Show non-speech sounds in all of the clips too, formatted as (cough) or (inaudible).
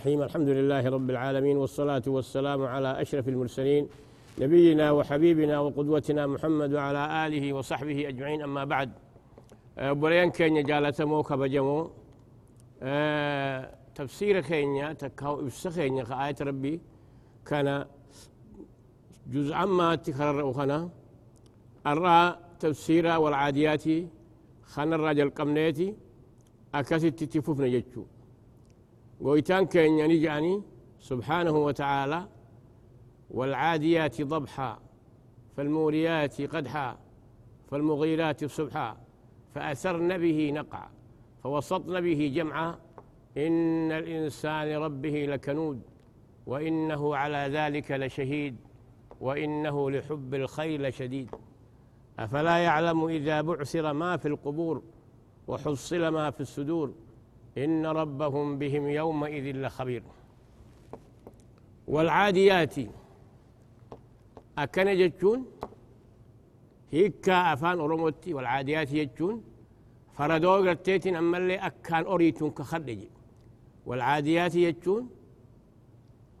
الرحيم الحمد لله رب العالمين والصلاة والسلام على أشرف المرسلين نبينا وحبيبنا وقدوتنا محمد وعلى آله وصحبه أجمعين. أما بعد أه، بريان كينيا جالة موكا بجمو أه تفسير كينيا تكاو إفس كينيا كآية ربي كان جزء عما تكرر وخنا. أرى تفسير والعاديات خنا الرجل قمنيتي أكاسي تفوفنا جتشو قويتان كين يعني سبحانه وتعالى والعاديات ضبحا فالموريات قدحا فالمغيرات صبحا فأثرن به نقعا فوسطن به جمعا. إن الإنسان ربه لكنود وإنه على ذلك لشهيد وإنه لحب الخير لشديد. أفلا يعلم إذا بعثر ما في القبور وحصل ما في الصدور؟ إن ربهم بهم يومئذ لخبير. والعاديات أكن جتشون هيكا أفان أرموتي والعاديات يجتشون فردو قرتيتين أما اللي أكان أريتون كخرج والعاديات يجتشون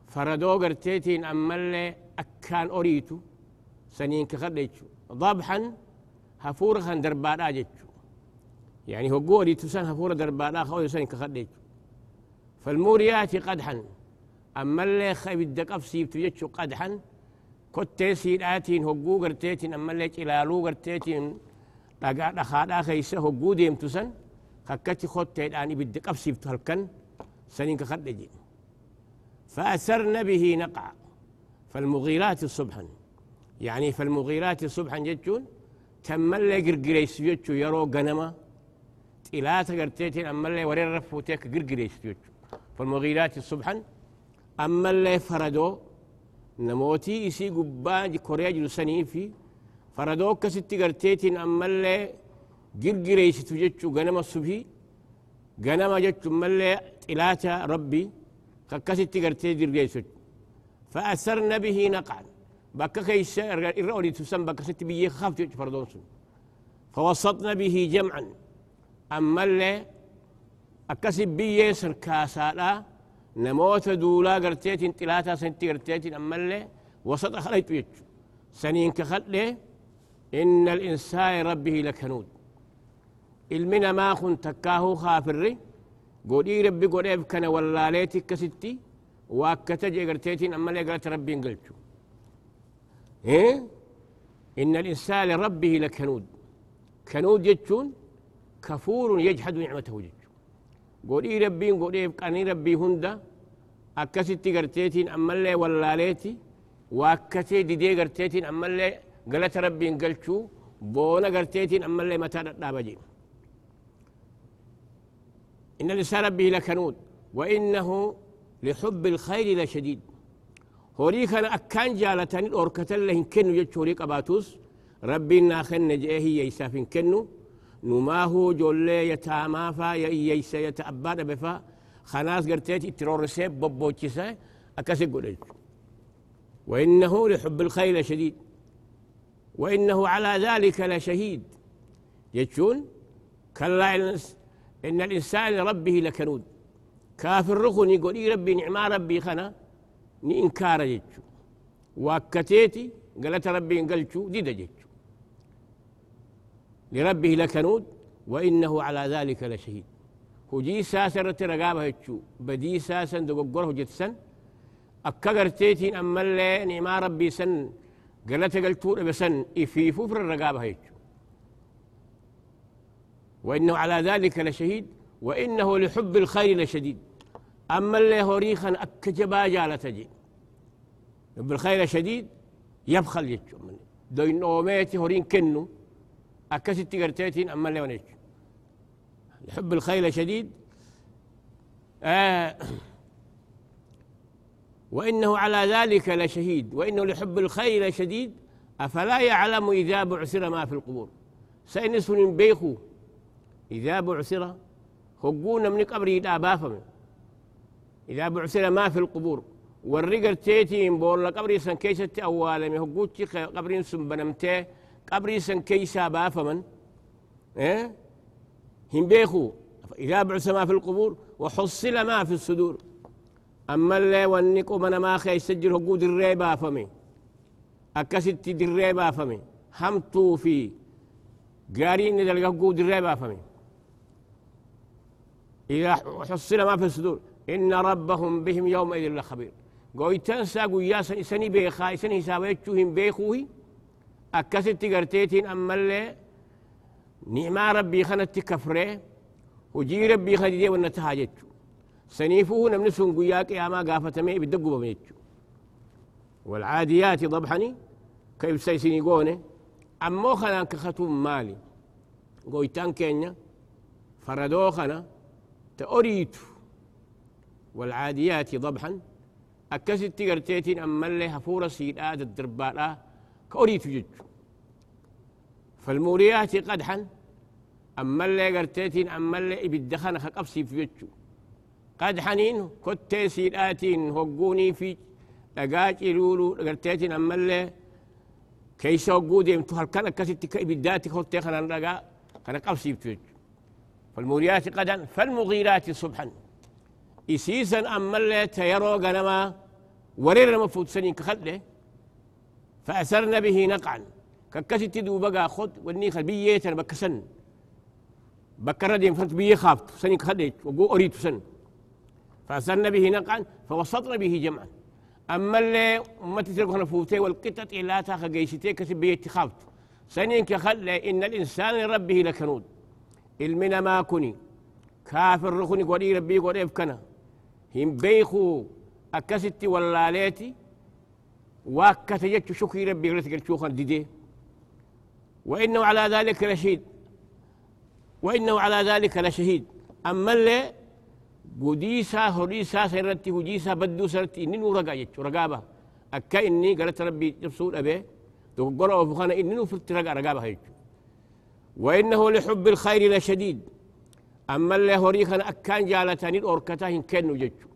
فردو قرتيتين أما اللي أكان أريتو سنين كخرج ضبحا هفورخا دربانا جتشو يعني هو قولي تسان هفورة دربانا خوي سن كخديج فالموريات قدحا. أما اللي خيب الدقف سيبتو يتشو قدحا سيداتين هو قرتيتين أما اللي إلالو قرتيتين لقا دخادا خيسة هو قوديم تسان خكتي خوتي الآن بالدقف سيبتو هلكن سنين كخديج فأثرن به نقع. فالمغيرات صبحا يعني فالمغيرات صبحا جتشون تملي قرقريس يجو يرو غنما إلى تقرتيتين أما اللي ورين رفوتيك قرقريس يجو فالمغيرات صبحا أما اللي فردو نموتي يسي قبان كوريا جلساني في فردو كستي قرتيتين أما اللي قرقريس تججو غنما الصبحي. غنما جتشو أما اللي إلاتا ربي ككستي قرتي قرقريس فأثرن به نقعا. بكا كيس الرؤولي تسمى بكا ست بيه خافت فردون فوسطنا به جمعا. أما اللي أكسب بيه سركاسا لا نموت دولا قرتيت انتلاتا سنتي قرتيت أما اللي وسط خليت بيتشو سنين كخلي إن الإنسان ربه لكنود المنا ما كنت تكاهو خافري قولي ربي قولي كان ولا ليتك كستي واكتجي قرتيتين أما اللي قرت ربي انقلتشو إيه؟ إن الإنسان لربه لكنود كنود يجون كفور يجحد نعمته. جتشون قولي ربي قولي قاني ربي هندا. أكستي قرتيتين أما اللي ولاليتي وأكتي ديدي قرتيتين أما اللي قالت ربي انقلتشو بونا قرتيتين أما اللي متى بجي إن الإنسان ربه لكنود وإنه لحب الخير لشديد هوري كان أكان جالتان الأوركة اللي كنو جتش هوري قباتوس ربي ناخن نجئه يسافين كنو. نما هو جولي يتاما فا ييسا يتأباد بفا خناس قرتيت اترور سيب ببوچسا أكاسي قولج وإنه لحب الخير شديد. وإنه على ذلك لشهيد. يجون كلا إن الإنسان لربه لكنود. كافر رخني يقول ربي نعما ربي خنا. inkaara jechu waakkateeti galata rabbiin galchuu dida jechu لربه لكنود وإنه على ذلك لشهيد. هجي ساسا رت رقابة هجو بدي ساسا دقوقره جتسن أكا قرتيتين أما اللي نعما ربي سن قلت قلتور بسن إفيفو في الرقابة هجو. وإنه على ذلك لشهيد وإنه لحب الخير لشديد. أما اللي هوريخا أكجبا جالة تجي بالخير شديد يبخل يجو دوين نوميتي هورين كنو. أكست قرتيتين أما اللي ونيج يحب الخيل شديد. آه. (clears throat) وإنه على ذلك لشهيد. وإنه لحب الخيل شديد. أفلا يعلم إذا بعثر ما في القبور. سينس من بيخو. إذا بعثر. هقونا من قبري دا بافمن إذا بعثر ما في القبور. والرقر تيتين بولا قبري سن كيسة أوالا مهقوتي قبري سن بنمتي قبري سن كيسة بافمن إيه؟ هم بيخو. إذا بعث ما في القبور وحصل ما في الصدور. أما اللي ونقو من ما خي سجل هقود الريبا فمي؟ أكست الريبا فمي؟ همتو في قارين ندل هقود الريبا فمي؟ إذا حصل ما في الصدور. إن ربهم بهم يومئذ لخبير. قويتان ساقو يا سني بيخا سني ساويتشوهم بيخوه أكست قرتيتين أما اللي نعمة ربي خنت كفره وجي ربي خديدي ونتهاجتشو سنيفه نمنسون قياك يا ما قافة مي بدقوا بميتشو والعاديات ضبحني كيف سيسيني قوني؟ أمو خنا كختوم مالي. قويتان كينيا فردو خنا تأريتو والعاديات ضبحا أكست تيغرتيتين أما اللي هفورة سيدات الدرباء كأريتو ججو فالموريات قدحا أما اللي قرتيتين أما اللي إبدخنا خقبسي في ججو قد حنين كتي سيداتين هقوني في لقاج لولو قرتيتين أما اللي كيس هقودي امتو هالكان كسيتي كإبداتي كتي خنا لقا خنا قبسي في ججو فالموريات قدحا فالمغيرات صبحا إسيسا أما اللي تيرو غنما ورير مفوت سنين كخله فأسرن به نقعا. ككست دو بقى خد وني خبية بكسن بكرة دي فرت بيه خافت سنين كخله وقو أريد سن. فأسرن به نقعا فوسطن به جمعا. أما اللي أمتي تلقى فوتي والقطط إلا تاخ جيشتي كسب بيه خافت سنين كخله إن الإنسان لربه لكنود. إلمنا ما كني. كافر رخني قولي ربي قولي فكنا هم بيخو أكستي واللاليتي. واكت جت شكي ربي قلت شوخا ديدي. وإنه على ذلك لشهيد وإنه على ذلك لشهيد. أما اللي قديسا هريسا سيرتي هجيسا بدو سرتي إننو رقا جت رقابة أكا إني قالت ربي جبسول أبي. تقول وفخانا إننو فلت رقا رقابة هيك وإنه لحب الخير لشديد. أما اللي هوري كان أكان جالتاني الأوركتا هن كنو جتشو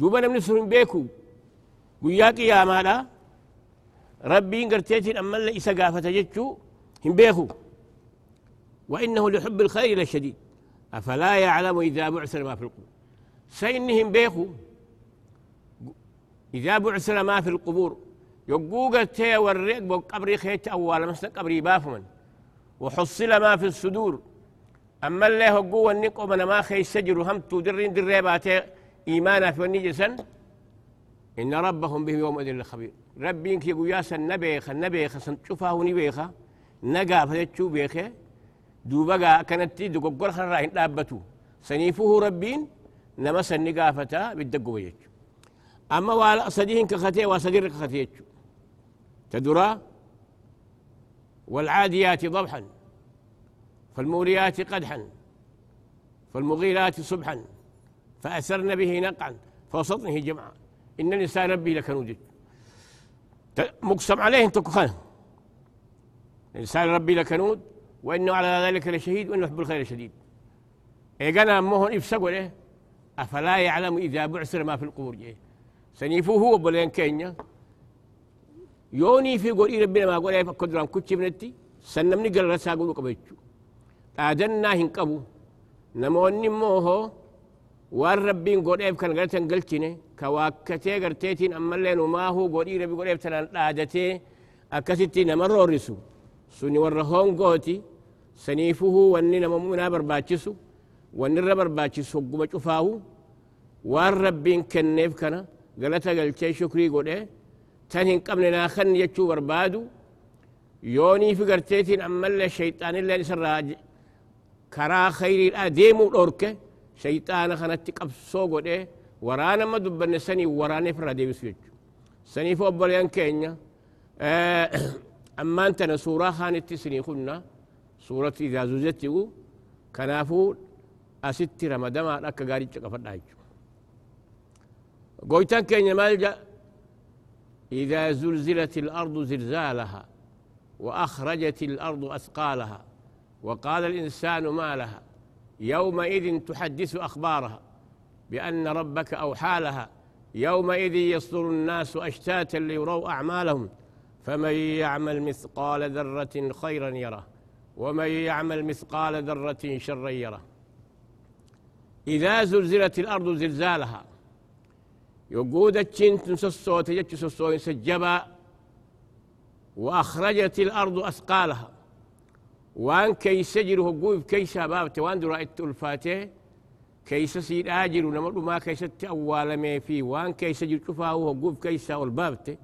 نمني سرين بيكو. مالا ربي قرتيتين أما اللي إسا قافة جتشو هم بيكو وإنه لحب الخير لشديد أفلا يعلم إذا بعثر ما في القبور سينهم بيكو إذا بعثر ما في القبور يقوق التي والريق بقبري خيت أول مثل قبري بافمن وحصل ما في الصدور أما اللي هو قوة النقو من ما خي السجر هم تدرين دريبات إيمانا في النجسا إن ربهم بهم يوم إذن لخبير. ربي إنك يقول ياسا نبيخ النبيخ شوفها نبيخ نقا فتشو بيخ. دوبقا كانت دوقور خرا إن دابتو. سنيفه ربين نمس النقافة بالدقو بيجو أما والا صديهن كختي وصدير كختي تدرى والعاديات ضبحا. فالموريات قدحا. فالمغيرات صبحا. فأسرن به نقعا. فوسطنه جمعا. إن الإنسان ربي لكنود مقسم عليه انت كخان الإنسان ربي لكنود وإنه على ذلك لشهيد وإنه يحب الخير شديد. إيقنا أمهن إفسقوا له أفلا يعلم إذا بعثر ما في القبور جيه. سنيفوه هو بلين كينيا. يوني في قول ربنا ما قول قدران كتش بنتي سنمني قال رسا قولوا قبيتشو qabu namoonni immoo hoo waan rabbiin godheef kan galatan galchine ka waakkatee garteetiin ammallee numaahuu godhii rabbi godheef tanaan dhaadatee akkasitti nama roorrisu suni warra hongooti saniifuhuu wanni nama mu'minaa barbaachisu wanni irra barbaachisu hogguma cufaahu waan rabbiin kenneef kana galata galchee shukrii godhe tan hin qabne naa kan jechuu barbaadu yoonii fi garteetiin ammallee shayxaanilleen isarraa karaa khayriidha deemuu dhorke شيطان خنت قب سوغو دي ورانا ما دبن سني ورانا فرا دي سيج سني فو بريان كينيا. آه، (coughs) أما أنت سورة خانت تسني خنا سورة إذا كنافو اسيتي رمضان راك غاري تشقف دايج غويتان كينيا مالجا إذا زلزلت الأرض زلزالها وأخرجت الأرض أثقالها وقال الإنسان ما لها. يومئذ تحدث أخبارها بأن ربك أوحى لها. يومئذ يصدر الناس أشتاتا ليروا أعمالهم. فمن يعمل مثقال ذرة خيرا يره ومن يعمل مثقال ذرة شرا يره. إذا زلزلت الأرض زلزالها يقود الشنت سسوت يجت سسوت سجبا وأخرجت الأرض أثقالها. وان كي سجر هقوف كي شباب توان رأيت الفاتح. كي سيد آجر ونمر ما كي ست أول ما في وان كي سجر شفاه هقوف كي ساول بابته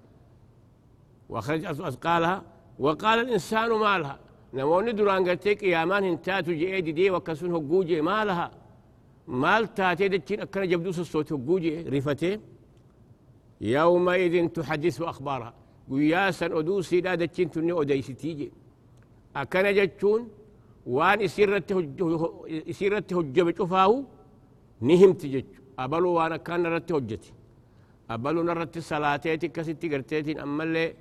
وأخرجت أثقالها وقال الإنسان ما لها نموني دران قلتك يا مان انتاتو جئي دي وكسون هقوجي ما لها مال تاتي دتشين أكنا جبدوس الصوت هقوجي رفتي يومئذ تحدث أخبارها قياسا أدوسي لا دتشين تني أديسي تيجي أكنا جتشون وان يسيرت هجب شفاه نهم تجج أبلو وأنا كان رت هجتي أبلو نرت صلاتيتي كستي قرتيتي أما اللي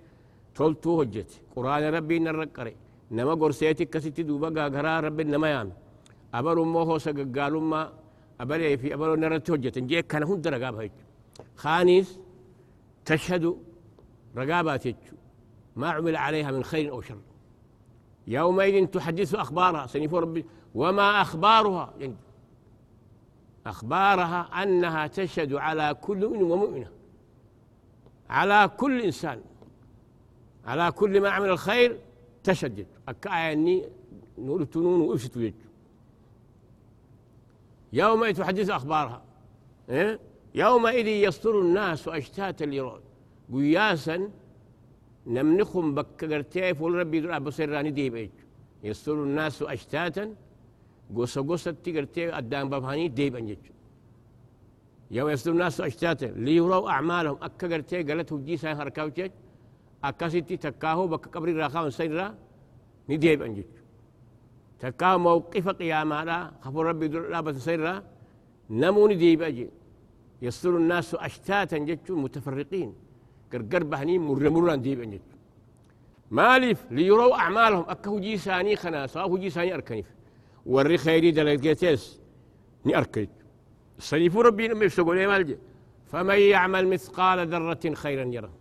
تولتو هجتي قرآن ربي نرقري نما قرسيتي كستي دوبا غاغرا ربي نما يام أبلو موهو سقالو ما أبلي في أبلو نرت هجتي جي كان هون درقاب هيك خانيس تشهد رقابات ما عمل عليها من خير أو شر يومئذ تحدث أخبارها. سنفور ربي. وما أخبارها؟ يعني أخبارها أنها تشهد على كل مؤمن ومؤمنة. على كل إنسان. على كل ما عمل الخير تشهد. أكايني نور تنون وإفشت يجو يومئذ تحدث أخبارها. إيه؟ يومئذ يصدر الناس أشتاتا ليرون قياسا نمنخم بك قرتيف والربي يدرع بصيراني دي بيج يصير الناس أشتاتا قوسا قوسا تقرتي أدام بفهاني دي بنجج يوم يصير الناس أشتاتا ليروا أعمالهم أكا قرتي قالت هجيسا هركاوتي أكا ستي تكاهو بك قبري راخاون سيرا ندي بنجج تكاهو موقف قياما لا خفو ربي لا بس سيرا نموني دي بأجي يصير الناس أشتاتا جتشو متفرقين. قرقر بهني مر مران ديب انجت مالف ليروا أعمالهم. اكه جي ساني خناس أو جي ساني أركنيف. وري خيري دلقيتس ني اركنت صنيف ربي نم يشتغل مالجي. فمن يعمل مثقال ذرة خيرا يرى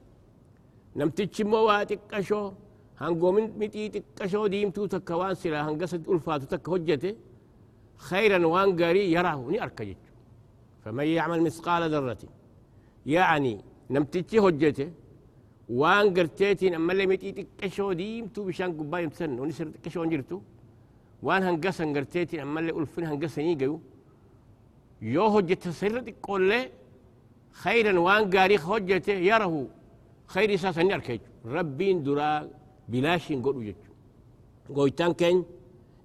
نمتج مواتك كشو هنقو من متيتك كشو ديمتو تكوان سلا هنقصد ألفاتو تك هجته خيرا وان قري يراه ني أركجت فمن يعمل مثقال ذرة يعني namtichi hojjete waan garteetiin ammallee mixii xiqqashoo diimtuu bishaan gubbaa himsan wani sir xiqqashoon jirtu waan hangasan garteetiin ammallee ulfin hangasanii gayu yoo hojjete sirra xiqqoollee khayran waan gaarii hojjete yarahu khayri isaa sanni arka jechu rabbiin duraa bilaashiin godhu jechu gooytaan keenya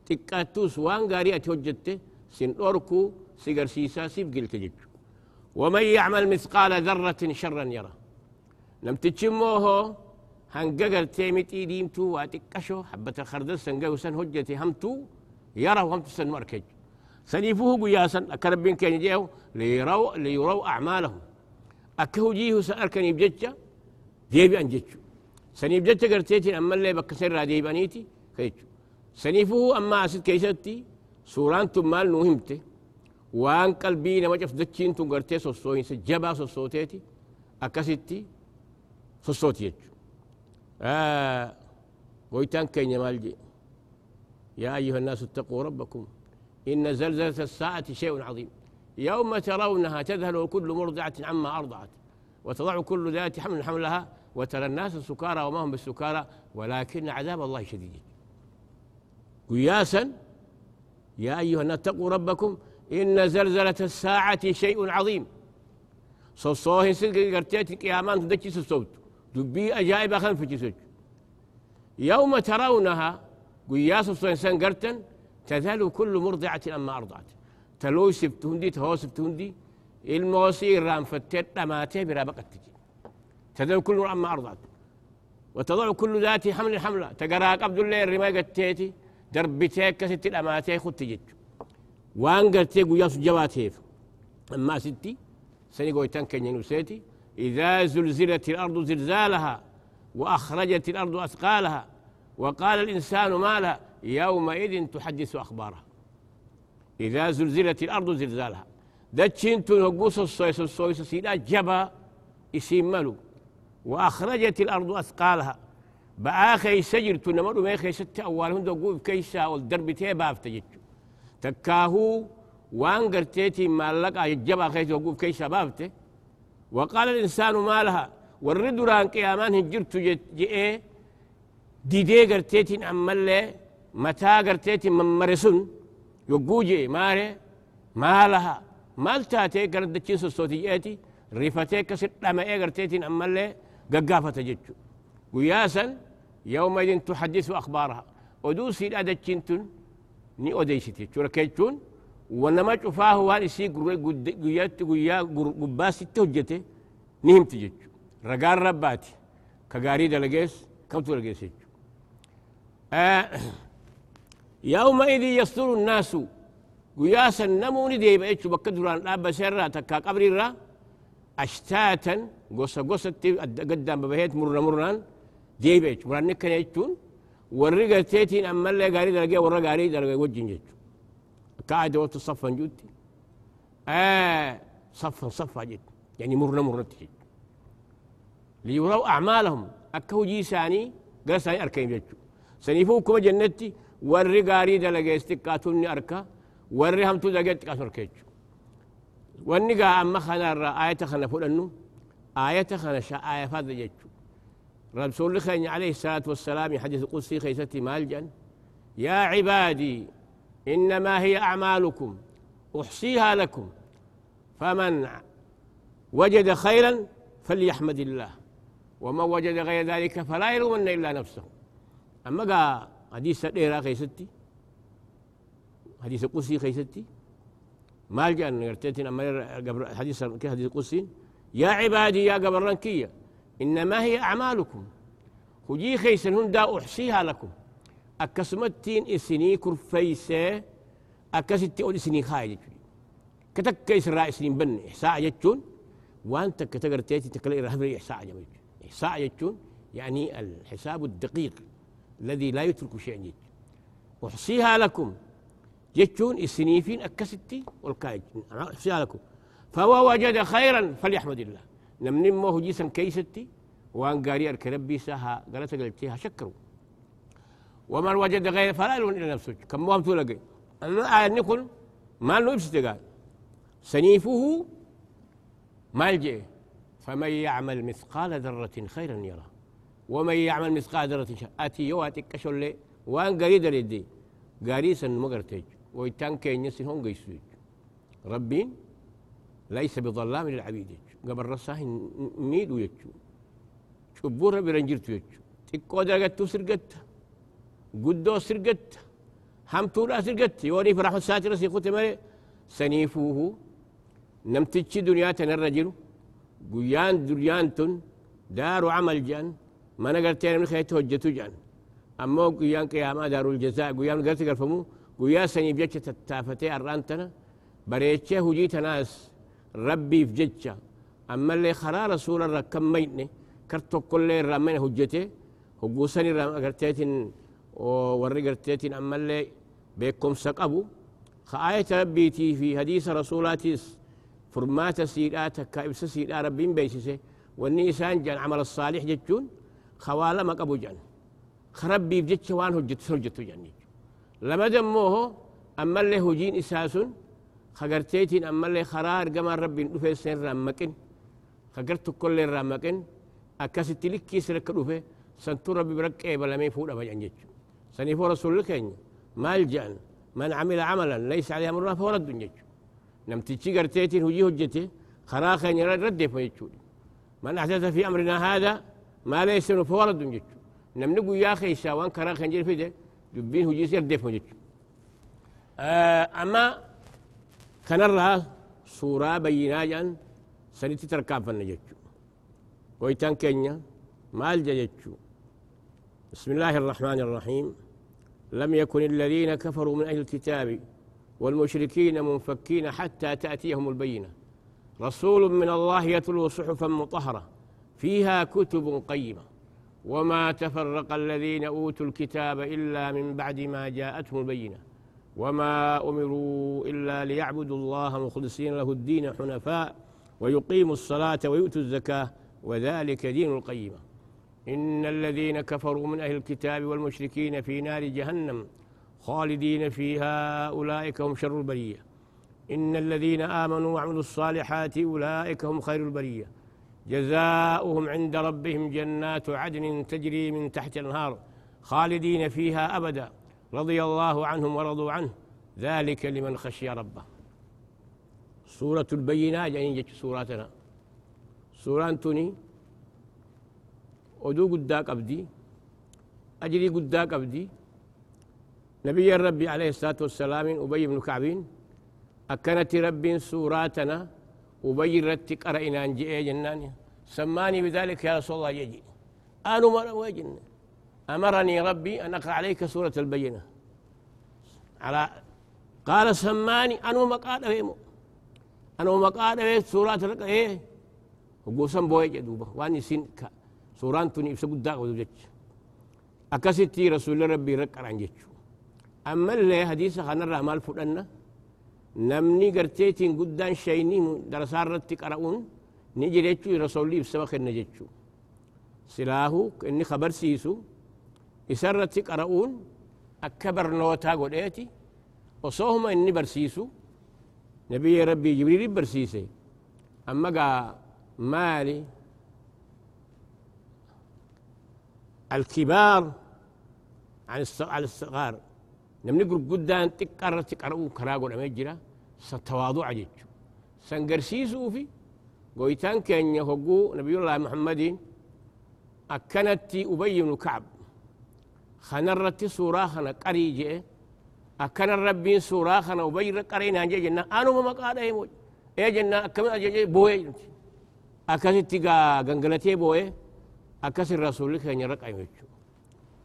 xiqqaattuus waan gaarii ati hojjette sin dhorkuu si garsiisaa siif gilte jechu ومن يعمل مثقال ذرة شرا يرى لم تتشموه هنققر تيمتي ديمتو واتكشو حبة الخردل سنقو سن هجتي همتو يرى وهم تسن مركج. سنيفوه قياسا أكربين كان يجيو ليروا ليروا أعمالهم. أكهو جيه سأركن يبجتش ديبي أنجتشو سنيب جتش قرتيتي أما اللي بكسر ديبانيتي كيتشو سنيفوه أما أسد كيستي سوران تمال نوهمتي waan qalbii nama cafdachiin tun gartee sossooyinsa jabaa sossooteeti akkasitti sossooti jechu goytaan keenya maal jee? يا أيها الناس اتقوا ربكم إن زلزلة الساعة شيء عظيم يوم ترونها تذهل كل مرضعة عما أرضعت وتضع كل ذات حمل حملها وترى الناس سكارى وما هم بالسكارى ولكن عذاب الله شديد قياسا يا أيها الناس اتقوا ربكم إن زلزلة الساعة شيء عظيم. صوصوه سلق قرتيت قيامان تدكي الصوت دبي أجائب أخن في يوم ترونها قياس الصوصين قرتن تذهل كل مرضعة أما أرضعت. تلو سبتهندي تهو سبتهندي الموسير رام فتت ماتي برابقة تجي تذهل كل أما أرضعت. وتضع كل ذات حمل حملة تقرأ عبد الله الرماية قتيتي دربتيك ست الأماتي خد تجي وان قرتي قويا سجواتيف. أما ستي سني قويتان كان ينوسيتي إذا زلزلت الأرض زلزالها وأخرجت الأرض أثقالها وقال الإنسان ما لها يومئذ تحدث أخبارها. إذا زلزلت الأرض زلزالها. دتشين تنقص الصويس الصويس سيدا جبا يسيملو وأخرجت الأرض أثقالها. بآخي سجر تنمر ما يخي ستة أولهم دقوا كيسا والدرب تيبا أفتجت. تكاهو وان قرتيتي ما لقى يجبا خيس وقوف كي شبابته وقال الإنسان ما لها والرد ران قيامان هجرت جئ ديدي قرتيتي أمالي متى قرتيتي من مرسون يقوجي ماري ما لها مالتاتي قرد تشيس الصوتياتي ريفتي كسر لما إيه قرتيتي أمالي ققافة جتشو. وياسا يومئذ تحدث أخبارها. ودوسي الأدتشنتن ني أوديسيتي شركيتشون ونما شفاه وان يسي قيات قيا قباسي توجته نهم تجج رقار رباتي كغاري دلقيس كوتو لقيس آه يومئذ يصدر الناس قياسا نموني دي بأيتشو بكدران لابا سيرا تكا قبر الرا أشتاتا قصة قصة قدام ببهيت مرنا مرنا دي بأيتشو مران نكنا يتشون ورقة تيتين أما اللي قاري دلقيا ورقا قاري دلقيا وجين جيتشو قاعد وقت صفا جوتي آه صفا صفا جد. يعني مرنا تجد. ليروا أعمالهم. أكو جي ساني قال ساني أركين جتشو سنيفو كما جنتي ورّي غاري دلقى استقاتوني أركا. ورّي هم تو دلقى استقاتون كيتشو ونقا أما خنا آية خنا فلنو آية خنا شا آية فاذا جتشو رسول الله عليه الصلاة والسلام حديث قدسي خيستي مالجا. يا عبادي إنما هي أعمالكم أحصيها لكم. فمن وجد خيرا فليحمد الله ومن وجد غير ذلك فلا يلومن إلا نفسه. أما قال حديث ديرا خيستي حديث قصي خيستي ما جاء نرتيتين أما حديث حديث قصي يا عبادي يا قبر رنكية. إنما هي أعمالكم. خجي خيسن هندا أحصيها لكم. isinii kurfeeysee akkasitti ol isinii kaaya jechuudha كتك إسراء سنين بن إحساء يجون وأنت كتقرتيتي تكلا إرهاب إحساء جميل. إحساء يجون يعني الحساب الدقيق الذي لا يترك شيئا يج أحصيها لكم. يجون السنيفين أكستي والكايج أحصيها لكم. فهو وجد خيرا فليحمد الله. نمن ما هو جيسا كيستي وأن قاري أركربي ساها قالت قلتيها شكروا ومن وجد غير فلا إلى نفسه. كم موهم تولقي آية نقول ما له قال سنيفه ملجئ فمن يعمل مثقال ذرة خيرا يرى ومن يعمل مثقال ذرة شر. أتي يواتي كشل وان قريد ردي قاريسا مقرتج. ويتان كين يسن هون قيسوج. ربين ليس بظلام للعبيد قبل رصاه ميد ويجو شبور برنجرت يجو. تكو درقت سرقت. قدو سرقت. همتولا سرقت. يوري فرح الساتر سيقوت مالي سنيفوه. نمتج دنيا الرجل قيان دريان تن. دار عمل جان. ما نقرتين من خيط هجتو جان. أما قيان قياما دار الجزاء. قيان قرت قرفمو. قيان سنيف جتش تتافتي أرانتنا. بريتشه هجيت ناس ربي في جتشا أما اللي خرا رسول الركم ميتني كرتو كل رامين هجته هجوسني رام قرتين warri garteetiin ammallee beekumsa qabu ka'aayata rabbiitii fi hadiisa rasuulaatis furmaata siidhaa takka ibsa siidhaa rabbiin beeksise wanni isaan jedhan amala saalix jechuun kawaa lama qabu jedhan ka rabbiif jecha waan hojjetu hojjetu jedhan lamada immoo ammallee hojiin isaa sun ka garteetiin ammallee karaa ergamaan rabbiin dhufeessa irraa maqin. Ka gar tokkollee irraa maqin. Akkasitti likkiis rakka dhufe santuu rabbi bira qeebalamee fuudhama jedhan jechuudha. سنيفو رسول الكين ما الجأن من عمل عملا ليس عليه أمرنا فهو رد يجو نم تيجي قرتيتين هجي هجتي خراخا يرد رد فيجو من أحدث في أمرنا هذا ما ليس فهو رد نم نقول يا أخي شاوان خراخا ينجل في ده دبين هجي سير ديف يجو آه أما كنرها سورة بينا سنتي تركاب فنجتو ويتان كينيا مال جيتشو بسم الله الرحمن الرحيم لم يكن الذين كفروا من أهل الكتاب والمشركين منفكين حتى تأتيهم البينة رسول من الله يتلو صحفا مطهرة فيها كتب قيمة وما تفرق الذين أوتوا الكتاب إلا من بعد ما جاءتهم البينة وما أمروا إلا ليعبدوا الله مخلصين له الدين حنفاء ويقيموا الصلاة ويؤتوا الزكاة وذلك دين القيمة إن الذين كفروا من أهل الكتاب والمشركين في نار جهنم خالدين فيها أولئك هم شر البرية إن الذين آمنوا وعملوا الصالحات أولئك هم خير البرية جزاؤهم عند ربهم جنات عدن تجري من تحت الأنهار خالدين فيها أبدا رضي الله عنهم ورضوا عنه. ذلك لمن خشي ربه. سورة البينة يعني جت سوراتنا سورة توني ودو قداك أبدي. أجري قداك أبدي. نبي الرب عليه الصلاة والسلام أبي بن كعبين أكنت رب سوراتنا. أبي رتك أرأينا أنجئ جناني سماني بذلك يا رسول الله يجي. أنا وجن أمرني ربي أن أقرأ عليك سورة البينة. على قال سماني أنا مقاد أفهمه أنا مقاد أفهم سورة إيه وقوسم بوي جدوبة وأني سين سوران توني إبسا قد داق ودوجج أكستي رسول ربي رك عن جيتشو. أما اللي حديث خان الرحمال فرنا نمني قرتيتين قدان شيني درسار رتك أرؤون نجي جيتشو رسولي إبسا خن جيتشو سلاهو إني خبر سيسو. إسرتك أرؤون أكبر نوتا قد وصوهم إني برسيسو نبي ربي جبريل برسيسي أما قا مالي الكبار عن الصغار نمني قرب قدان تقرر تقرؤوا كراغو نمجرا ستواضع جيتشو سنقرسيسو في قويتان كان يهقو نبي الله محمد أكنت أبي كعب خنرت سورة خنا قري جئ أكن الربي سورة خنا أبي قرينا جي جنة. أنا ما مقاد أي موج. إيه جنة. أكمل أجي بوي. أكاسي تيغا غنغلتي بوي. أكاسي الرسول كان يرق أي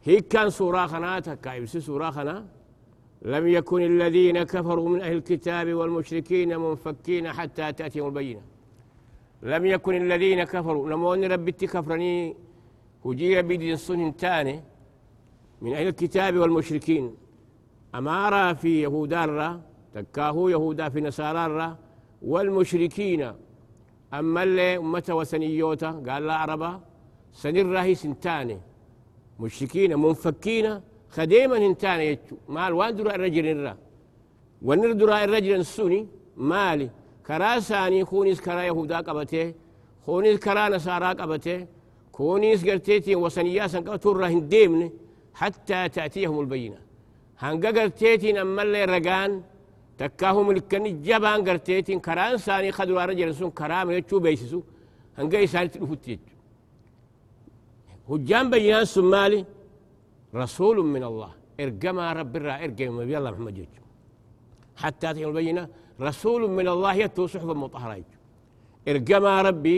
هي كان سورة خنا تكايبس سورة خنا لم يكن الذين كفروا من أهل الكتاب والمشركين منفكين حتى تأتيهم البينة. لم يكن الذين كفروا. نمون ربي كفرني وجي بدين صن تاني. من أهل الكتاب والمشركين. أمارة في يهودا الرا تكاهو يهودا في نصارى الرا والمشركين. أما اللي أمة وسنيوتا قال لا عربا سنر هي سنتاني مشركين منفكين خديما هنتاني يتشو مال وان درا الرجل الرا ونر درا الرجل السني مالي كراساني خونيس كرا يهودا قبته خونيس كرا نصارى قبته كونيس قرتيتي وسنياسا قبته هنديمن. حتى تأتيهم البينة. هنگا قرتيتين أما اللي رقان تكاهم لكني جبان قرتيتين كران ساني خدوا رجل سن كرام يتشو بيسسو. هنگا إساني تلفت يتشو هجان بيان سمالي رسول من الله. إرقما رب الرا إرقما الله محمد يتشو حتى تأتيهم البينة رسول من الله يتو صحبا مطهرة إرقما ربي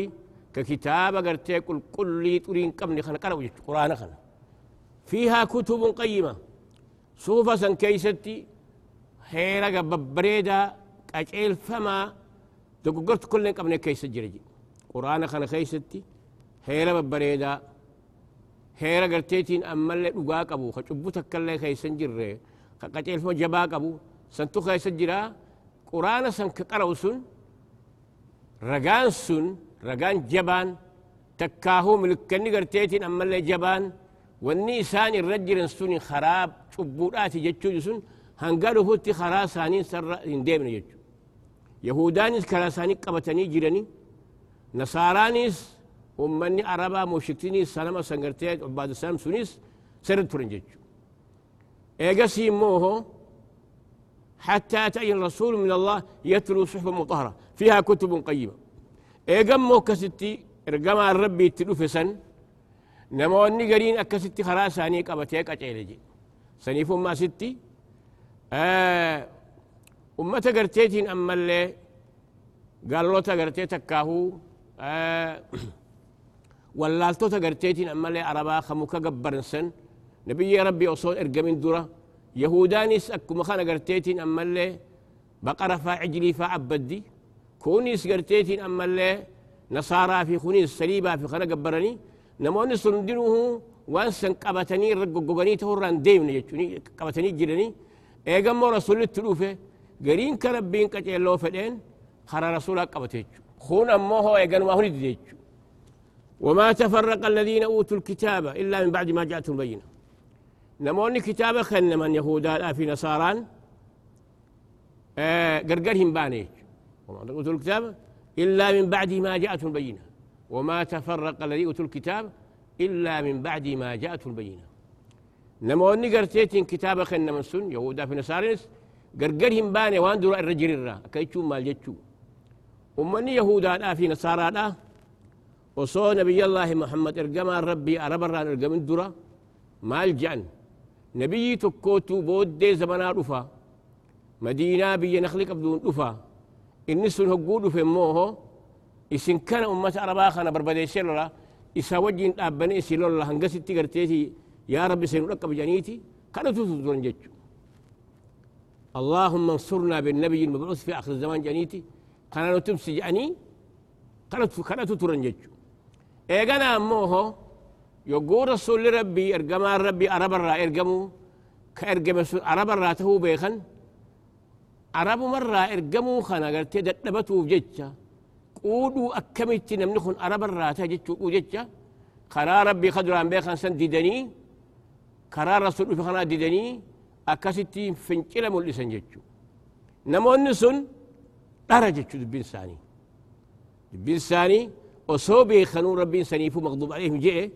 ككتاب قرتي قل قل لي ترين قبني خنا قرأ قرآن فيها كتب قيمة. صوفة كيستي هيرا ببريدا قجيل فما تقرت كل قبل كيس جرجي قرآن خنا كيستي هيرا ببريدا هيرا قرتيتين أما اللي لقا قبو خجبو تكالي كيسن جره قجيل فما جبا قبو سنتو كيس جرا قرآن سن كقرأو سن رقان سن رقان جبان تكاهو ملكني قرتيتين أما اللي جبان واني ساني الرجل انسوني خراب شبورات جتشو جسون هنقالو هوتي خراساني سر اندامنا جتشو. يهودانيس كراساني قبتاني جيراني نصارانيس أمني عربا موشكتيني سلامة سنغرتي عباد السلام سونيس سر تورن جتشو. إيقاسي موهو حتى تأي الرسول من الله يتلو صحبة مطهرة فيها كتب قيمة. إيقام موكستي رقما الرب يتلو في سن نموني قرين أكستي خلاص هني كبتيه كتيرجي سنيف ما ستي آه أمة قرتيتين أما اللي قالوا لو تقرتيتك كاهو آه واللالتو تقرتيتين أما اللي عربا خموكا قبرن سن نبي ربي أصول إرقمين دورة يهودانيس أكو مخانا قرتيتين أما اللي بقرة فا عجلي فا عبدي كونيس قرتيتين أما اللي نصارى في خونيس سليبا في خانا قبرني نموني سندنوه وانسن قبتني رققوغاني تهران ديمنا جتوني قبتني جلني ايقام رسول التلوفه قرين كربين كتير لو فدين خرى رسولا قبتيج خون أموه ايقان ما وما تفرق الذين أوتوا الكتاب إلا من بعد ما جاءتهم بينه نموني كتابة خلنا من يهودا في نصارى قرقرهم بانيج وما تقول الكتاب إلا من بعد ما جاءتهم بينه وما تفرق الذي أوتوا الكتاب إلا من بعد ما جاءتهم البينة. نموني قرتيتين كتابة خن من سن يهودا في نصارنس قرقرهم باني وان الرجل الرا كيتشو مال جتشو أمني يهودا لا في نصارى لا وصو نبي الله محمد إرقما ربي أرب الران إرقم درا مال جان. نبي تكوتو بودي زمنا رفا مدينة بي نخلق بدون رفا إني سن هقود في موهو إسن كان أمة أربا خانا بربديشي لولا إسا وجين أبني إسي لولا هنقسي تيغرتيتي يا رب سنرقب بجانيتي كانت تدرون جتشو اللهم انصرنا بالنبي المبعوث في آخر الزمان جانيتي كانوا تمسي جاني كانت كانت جتشو إيغانا أموه يقول رسول ربي إرقما ربي أرب الرا إرقمو كإرقم الرا تهو بيخن أرب مرة إرقمو خنا قلت دبتو جتشا قودوا أكمت نمنخن أربا راتا جتو قوجتا خرا ربي خدر عن بيخان سن ديداني خرا رسول فخنا ديداني أكاسي تيم فنكلا مولي سن جتو نمو النسون تارا جتو دبين ساني. دبين ساني وصو بيخانو ربي سنيفو مغضوب عليهم جئ.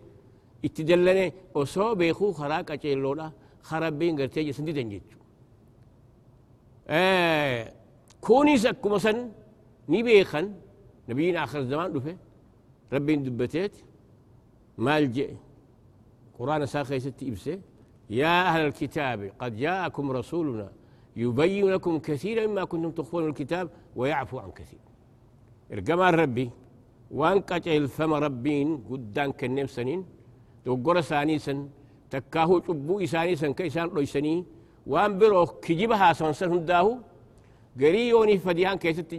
اتدلني وصو بيخو خراكا جيلونا خربين غرتي سن ديدان جتو آه كوني سكو مسن نبيخان akhir zamaan dhufe rabbiin dubbateet maal je'e قرآن ساخي ست إبسة. يا أهل الكتاب قد جاءكم رسولنا يبين لكم كثيرا مما كنتم تخفون الكتاب ويعفو عن كثير. إرقما ربي وان قجع الفم ربين قدان كنم سنين. دوغور سانيسا تكاهو عبو إسانيسا كيسان رويسني وان برو كجيبها سنسن هنداهو. قريوني فديان كيست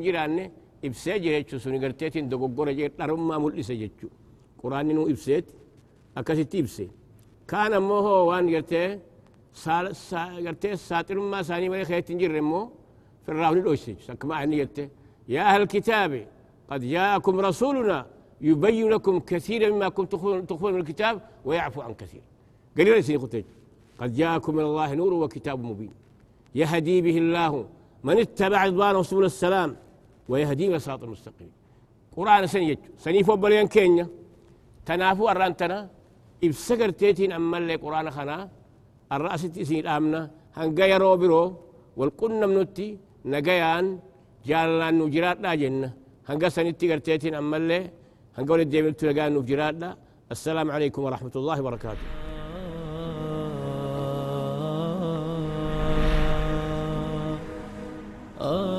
تنجران إبسة جيرتشو سني قرتيتين دوغور جيرت لرما ملئسة جيتشو قرآن نو إبسيت أكاسي إبسي كان موه وان قرتي قرتي ساتر ما ساني ولي خيت تنجر مو في الراون الأوسي سكما عني قرتي يا أهل الكتاب قد جاءكم رسولنا يبين لكم كثيرا مما كنتم تخفون من الكتاب ويعفو عن كثير قليلا قلت قد جاءكم من الله نور وكتاب مبين يهدي به الله من اتبع رضوانه سبل السلام ويهديهم الصراط المستقيم. قرآن سنيج سنيف وبلين كينيا. تنافو أرانتنا إبسكر تيتين أما اللي قرآن خنا. الرأس تيسين آمنا. هان رو برو. والقن منتي نغيان جالان نجرات لا جنة. هنقا سنتي قرتيتين أما اللي هنقول الديمل تلقان نجرات لا. السلام عليكم ورحمة الله وبركاته. Oh.